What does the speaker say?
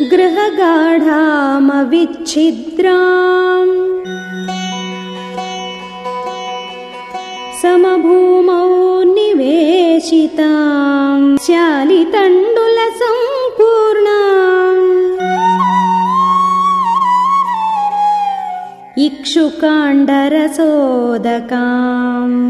गृहगाढामविच्छिद्राम्। समभूमौ निवेशिताम्। श्यालितण्डुलसम्पूर्णा इक्षुकाण्डरसोदकाम्।